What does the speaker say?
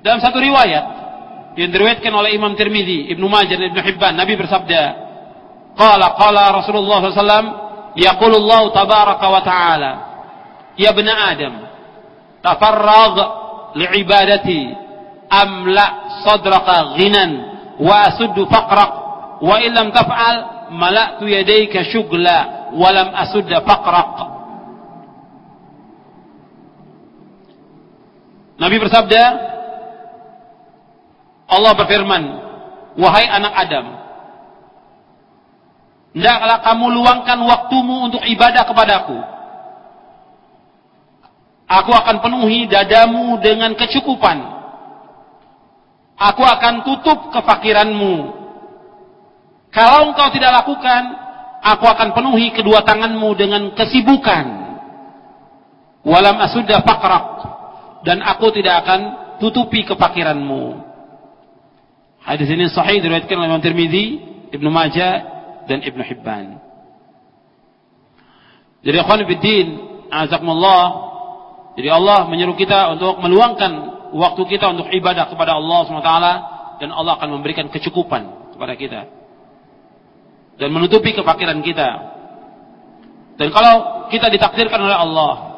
Dalam satu riwayat yang diriwayatkan oleh Imam Tirmidzi, Ibnu Majah dan Ibnu Hibban, Nabi bersabda, "Qala qala Rasulullah SAW, yaqulu Allah tabaraka wa ta'ala, ya ibn Adam, tafarrag li'ibadati amla sadraka ghinan wa asuddu faqrak wa illam taf'al mala'tu yadayka syugla wa lam asudda faqrak." Nabi bersabda, Allah berfirman, "Wahai anak Adam, hendaklah kamu luangkan waktumu untuk ibadah kepadaku. Aku akan penuhi dadamu dengan kecukupan. Aku akan tutup kefakiranmu. Kalau engkau tidak lakukan, aku akan penuhi kedua tanganmu dengan kesibukan. Walam asudda fakrak. Dan aku tidak akan tutupi kefakiranmu. Hadis ini sahih diriwayatkan oleh Imam Tirmizi, Ibnu Majah dan Ibnu Hibban. Jadi ikhwan fillah, azakumullah. Jadi Allah menyuruh kita untuk meluangkan waktu kita untuk ibadah kepada Allah SWT dan Allah akan memberikan kecukupan kepada kita dan menutupi kefakiran kita. Dan kalau kita ditakdirkan oleh Allah